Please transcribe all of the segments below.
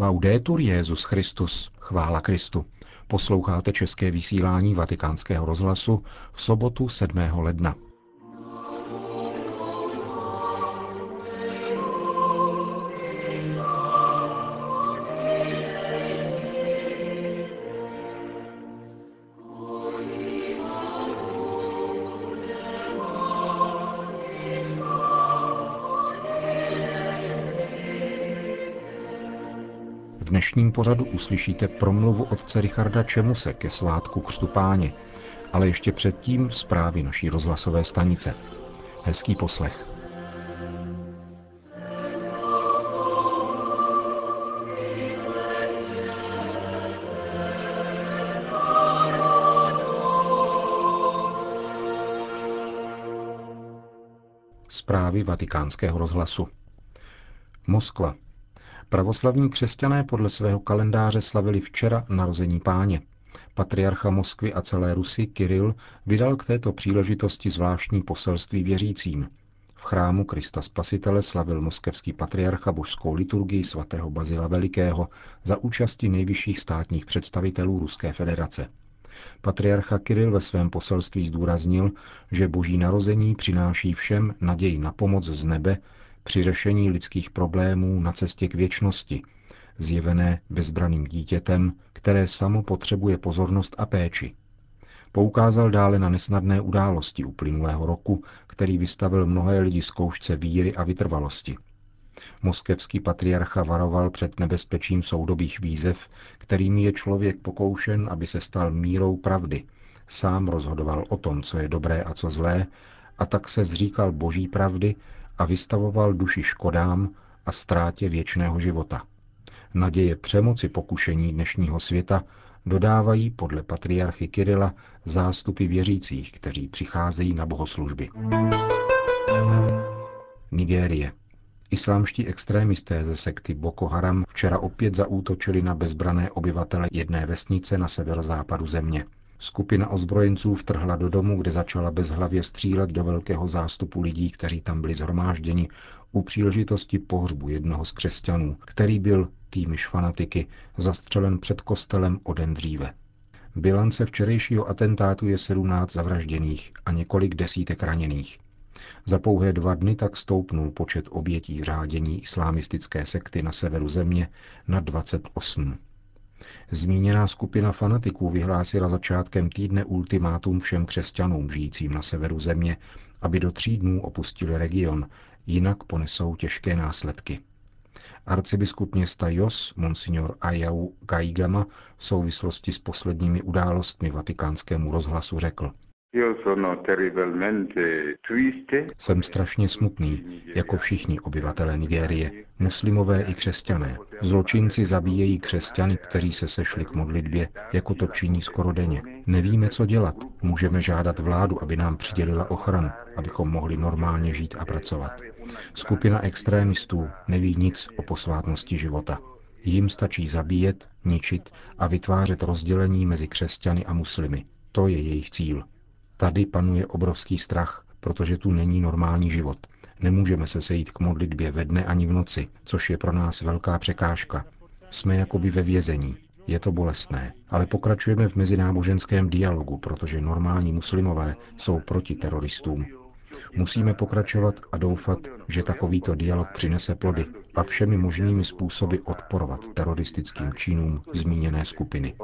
Laudetur Jezus Christus, chvála Kristu. Posloucháte české vysílání Vatikánského rozhlasu v sobotu 7. ledna. Dnešním pořadu uslyšíte promluvu otce Richarda Čemuse ke svátku Křtu Páně, ale ještě předtím zprávy naší rozhlasové stanice. Hezký poslech. Zprávy vatikánského rozhlasu. Moskva, Pravoslavní křesťané podle svého kalendáře slavili včera narození páně. Patriarcha Moskvy a celé Rusy Kiril vydal k této příležitosti zvláštní poselství věřícím. V chrámu Krista Spasitele slavil moskevský patriarcha božskou liturgii svatého Bazila Velikého za účasti nejvyšších státních představitelů Ruské federace. Patriarcha Kiril ve svém poselství zdůraznil, že boží narození přináší všem naději na pomoc z nebe při řešení lidských problémů na cestě k věčnosti, zjevené bezbraným dítětem, které samo potřebuje pozornost a péči. Poukázal dále na nesnadné události uplynulého roku, který vystavil mnohé lidi zkoušce víry a vytrvalosti. Moskevský patriarcha varoval před nebezpečím soudobých výzev, kterými je člověk pokoušen, aby se stal mírou pravdy. Sám rozhodoval o tom, co je dobré a co zlé, a tak se zříkal boží pravdy a vystavoval duši škodám a ztrátě věčného života. Naděje přemoci pokušení dnešního světa dodávají podle patriarchy Kirila zástupy věřících, kteří přicházejí na bohoslužby. Nigérie. Islámští extrémisté ze sekty Boko Haram včera opět zaútočili na bezbrané obyvatele jedné vesnice na severozápadu země. Skupina ozbrojenců vtrhla do domu, kde začala bezhlavě střílet do velkého zástupu lidí, kteří tam byli zhromážděni u příležitosti pohřbu jednoho z křesťanů, který byl, týmiž fanatiky, zastřelen před kostelem o den dříve. Bilance včerejšího atentátu je 17 zavražděných a několik desítek raněných. Za pouhé dva dny tak stoupnul počet obětí řádění islámistické sekty na severu země na 28. Zmíněná skupina fanatiků vyhlásila začátkem týdne ultimátum všem křesťanům žijícím na severu země, aby do tří dnů opustili region, jinak ponesou těžké následky. Arcibiskup města Jos, monsignor Ayau Gaigama, v souvislosti s posledními událostmi vatikánskému rozhlasu řekl – jsem strašně smutný, jako všichni obyvatelé Nigérie, muslimové i křesťané. Zločinci zabíjejí křesťany, kteří se sešli k modlitbě, jako to činí skoro denně. Nevíme, co dělat. Můžeme žádat vládu, aby nám přidělila ochranu, abychom mohli normálně žít a pracovat. Skupina extrémistů neví nic o posvátnosti života. Jím stačí zabíjet, ničit a vytvářet rozdělení mezi křesťany a muslimy. To je jejich cíl. Tady panuje obrovský strach, protože tu není normální život. Nemůžeme se sejít k modlitbě ve dne ani v noci, což je pro nás velká překážka. Jsme jakoby ve vězení. Je to bolestné, ale pokračujeme v mezináboženském dialogu, protože normální muslimové jsou proti teroristům. Musíme pokračovat a doufat, že takovýto dialog přinese plody a všemi možnými způsoby odporovat teroristickým činům zmíněné skupiny.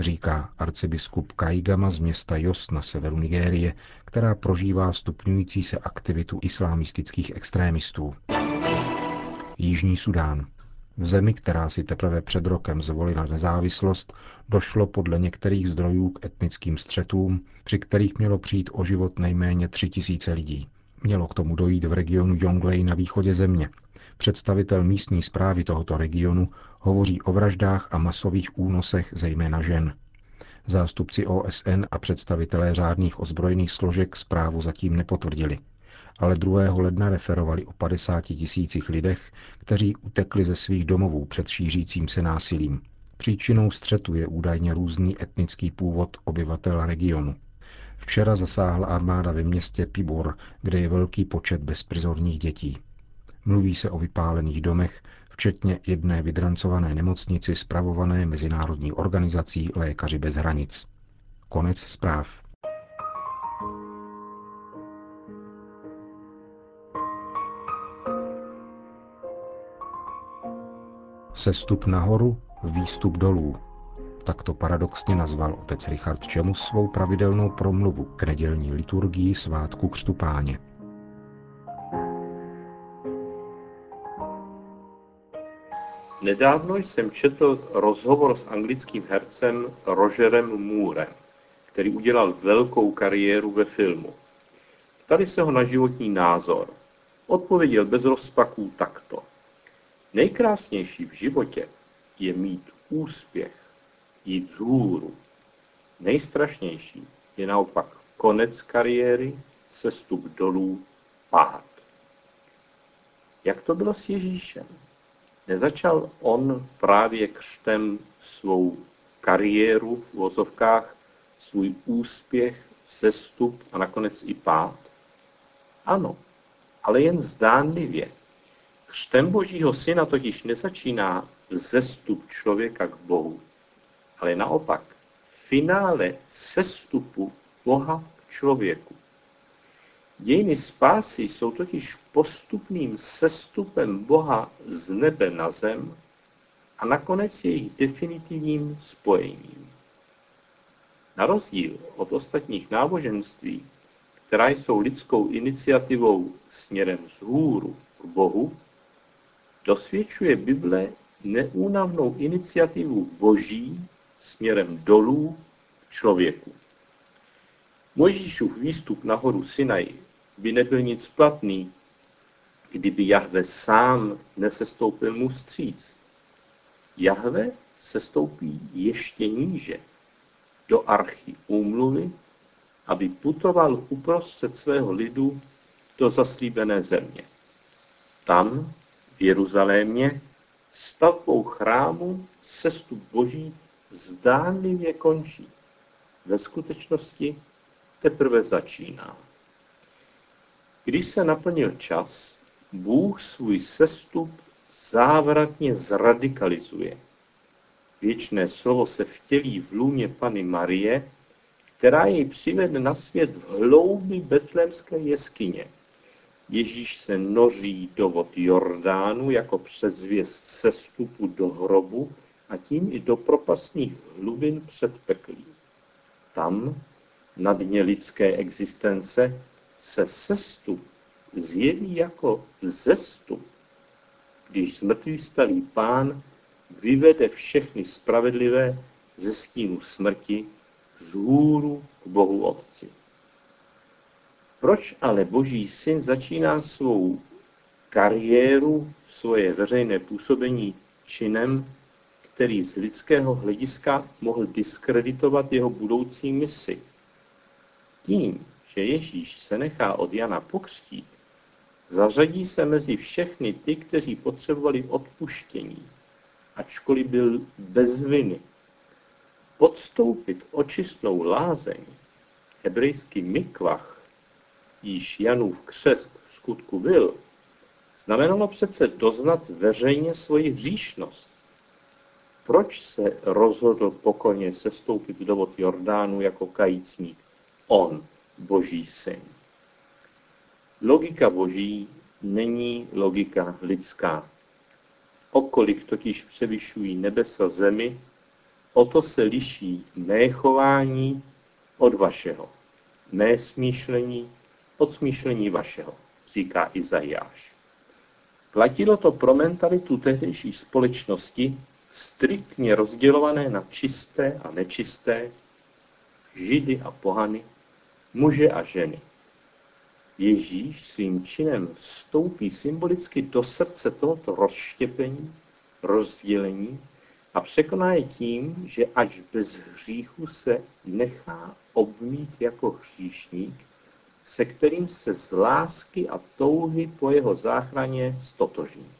Říká arcibiskup Kaigama z města Jos na severu Nigérie, která prožívá stupňující se aktivitu islámistických extrémistů. Jižní Sudán. V zemi, která si teprve před rokem zvolila nezávislost, došlo podle některých zdrojů k etnickým střetům, při kterých mělo přijít o život nejméně tři tisíce lidí. Mělo k tomu dojít v regionu Jonglei na východě země. Představitel místní zprávy tohoto regionu hovoří o vraždách a masových únosech zejména žen. Zástupci OSN a představitelé řádných ozbrojených složek zprávu zatím nepotvrdili ale 2. ledna referovali o 50 tisících lidech, kteří utekli ze svých domovů před šířícím se násilím. Příčinou střetu je údajně různý etnický původ obyvatel regionu. Včera zasáhla armáda ve městě Pibor, kde je velký počet bezprizorních dětí. Mluví se o vypálených domech, včetně jedné vydrancované nemocnici spravované Mezinárodní organizací Lékaři bez hranic. Konec zpráv. Sestup nahoru, výstup dolů. Tak to paradoxně nazval otec Richard Čemus svou pravidelnou promluvu k nedělní liturgii svátku křtu páně. Nedávno jsem četl rozhovor s anglickým hercem Rogerem Moorem, který udělal velkou kariéru ve filmu. Tady se ho na životní názor. Odpověděl bez rozpaků takto. Nejkrásnější v životě je mít úspěch, jít vzhůru. Nejstrašnější je naopak konec kariéry, sestup dolů, pád. Jak to bylo s Ježíšem? Nezačal on právě křtem svou kariéru v vozovkách, svůj úspěch, sestup a nakonec i pád? Ano, ale jen zdánlivě. Křtem Božího syna totiž nezačíná zestup člověka k Bohu, ale naopak finále sestupu Boha k člověku. Dějiny spásy jsou totiž postupným sestupem Boha z nebe na zem a nakonec jejich definitivním spojením. Na rozdíl od ostatních náboženství, která jsou lidskou iniciativou směrem z hůru k Bohu, dosvědčuje Bible neúnavnou iniciativu Boží směrem dolů k člověku. Mojžíšův výstup na horu Sinai by nebyl nic platný, kdyby Jahve sám nesestoupil mu vstříc. Jahve se stoupí ještě níže, do archy úmluvy, aby putoval uprostřed svého lidu do zaslíbené země. Tam, v Jeruzalémě, stavbou chrámu sestup Boží zdánlivě končí. Ve skutečnosti teprve začíná. Když se naplnil čas, Bůh svůj sestup závratně zradikalizuje. Věčné slovo se vtělí v lůně Pany Marie, která jej přivede na svět v hloubi betlémské jeskyně. Ježíš se noří do vod Jordánu jako předzvěst sestupu do hrobu a tím i do propastních hlubin před peklí. Tam, na dně lidské existence, se sestup zjeví jako zestup, když zmrtvý stalý pán vyvede všechny spravedlivé ze stínu smrti z hůru k Bohu Otci. Proč ale Boží syn začíná svou kariéru, svoje veřejné působení činem, který z lidského hlediska mohl diskreditovat jeho budoucí misi? Tím, že Ježíš se nechá od Jana pokřtít, zařadí se mezi všechny ty, kteří potřebovali odpuštění, ačkoliv byl bez viny. Podstoupit očistnou lázeň, hebrejský mikvach, již Janův křest v skutku byl, znamenalo přece doznat veřejně svoji hříšnost. Proč se rozhodl pokorně sestoupit do vod Jordánu jako kajícník? On, Boží syn. Logika Boží není logika lidská. Okolik totiž převyšují nebesa zemi, o to se liší mé chování od vašeho, mé smýšlení od smýšlení vašeho, říká Izajáš. Platilo to pro mentalitu tehdejší společnosti, striktně rozdělované na čisté a nečisté, židy a pohany, muže a ženy. Ježíš svým činem vstoupí symbolicky do srdce tohoto rozštěpení, rozdělení a překoná je tím, že až bez hříchu se nechá obmít jako hříšník, se kterým se z lásky a touhy po jeho záchraně stotožní.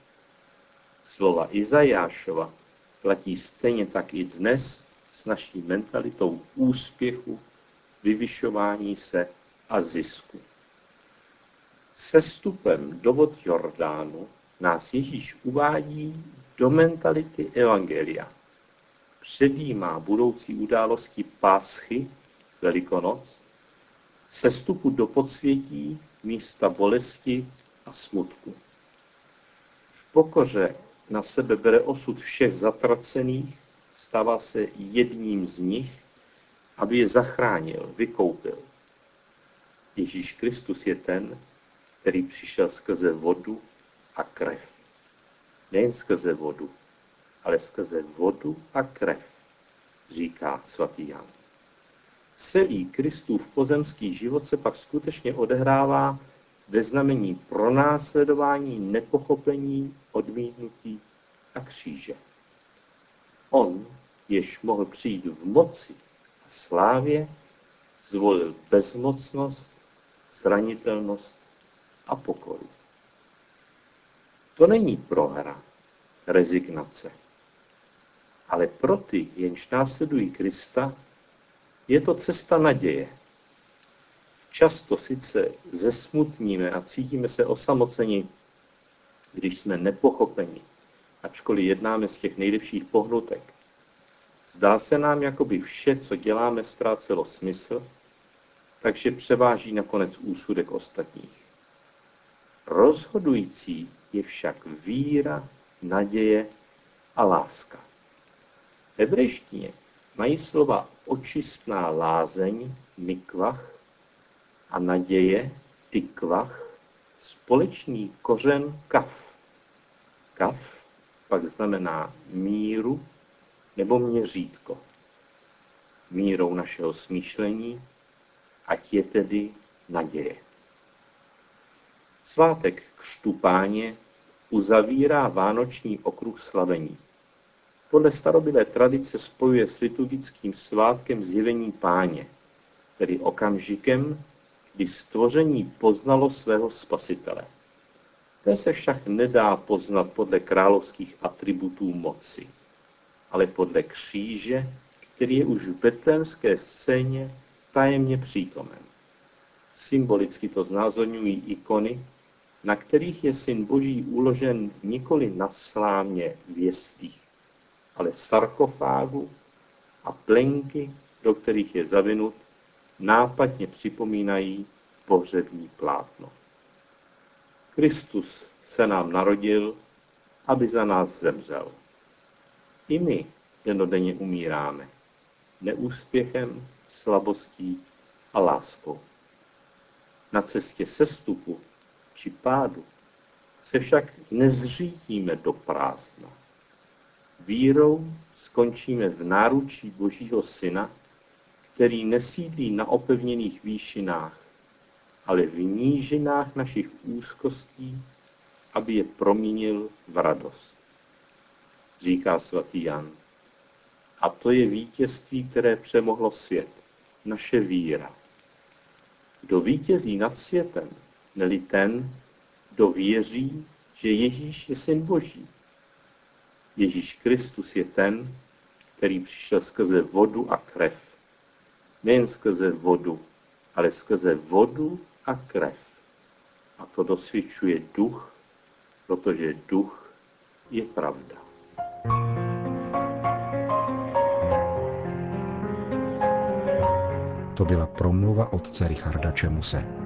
Slova Izajášova platí stejně tak i dnes s naší mentalitou úspěchu, vyvyšování se a zisku. Sestupem do vod Jordánu nás Ježíš uvádí do mentality Evangelia. Předjímá budoucí události Páschy, Velikonoc, sestupu do podsvětí místa bolesti a smutku. V pokoře na sebe bere osud všech zatracených, stává se jedním z nich, aby je zachránil, vykoupil. Ježíš Kristus je ten, který přišel skrze vodu a krev. Nejen skrze vodu, ale skrze vodu a krev, říká svatý Jan. Celý Kristův pozemský život se pak skutečně odehrává ve znamení pronásledování, nepochopení, odmítnutí a kříže. On, jež mohl přijít v moci a slávě, zvolil bezmocnost, zranitelnost a pokoru. To není prohra, rezignace. Ale pro ty, jenž následují Krista, je to cesta naděje. Často sice zesmutníme a cítíme se osamoceni, když jsme nepochopeni, ačkoliv jednáme z těch nejlepších pohnutek. Zdá se nám, jako by vše, co děláme, ztrácelo smysl, takže převáží nakonec úsudek ostatních. Rozhodující je však víra, naděje a láska. V hebrejštině mají slova očistná lázeň, mikvach, a naděje, tykvach, společný kořen kaf. Kaf pak znamená míru nebo měřítko. Mírou našeho smýšlení, ať je tedy naděje. Svátek křtu uzavírá vánoční okruh slavení. Podle starobylé tradice spojuje s liturgickým svátkem zjevení páně, tedy okamžikem, kdy stvoření poznalo svého spasitele. Ten se však nedá poznat podle královských atributů moci, ale podle kříže, který je už v betlémské scéně tajemně přítomen. Symbolicky to znázorňují ikony, na kterých je syn Boží uložen nikoli na slámě v jeslích, ale sarkofágu a plenky, do kterých je zavinut, nápadně připomínají pohřební plátno. Kristus se nám narodil, aby za nás zemřel. I my denodenně umíráme. Neúspěchem, slabostí a láskou. Na cestě sestupu či pádu se však nezřítíme do prázdna. Vírou skončíme v náručí Božího Syna, který nesídlí na opevněných výšinách, ale v nížinách našich úzkostí, aby je proměnil v radost. Říká svatý Jan. A to je vítězství, které přemohlo svět, naše víra. Kdo vítězí nad světem, neli ten, kdo věří, že Ježíš je syn Boží. Ježíš Kristus je ten, který přišel skrze vodu a krev. Nejen skrze vodu, ale skrze vodu a krev. A to dosvědčuje duch, protože duch je pravda. To byla promluva otce Richarda Čemuse.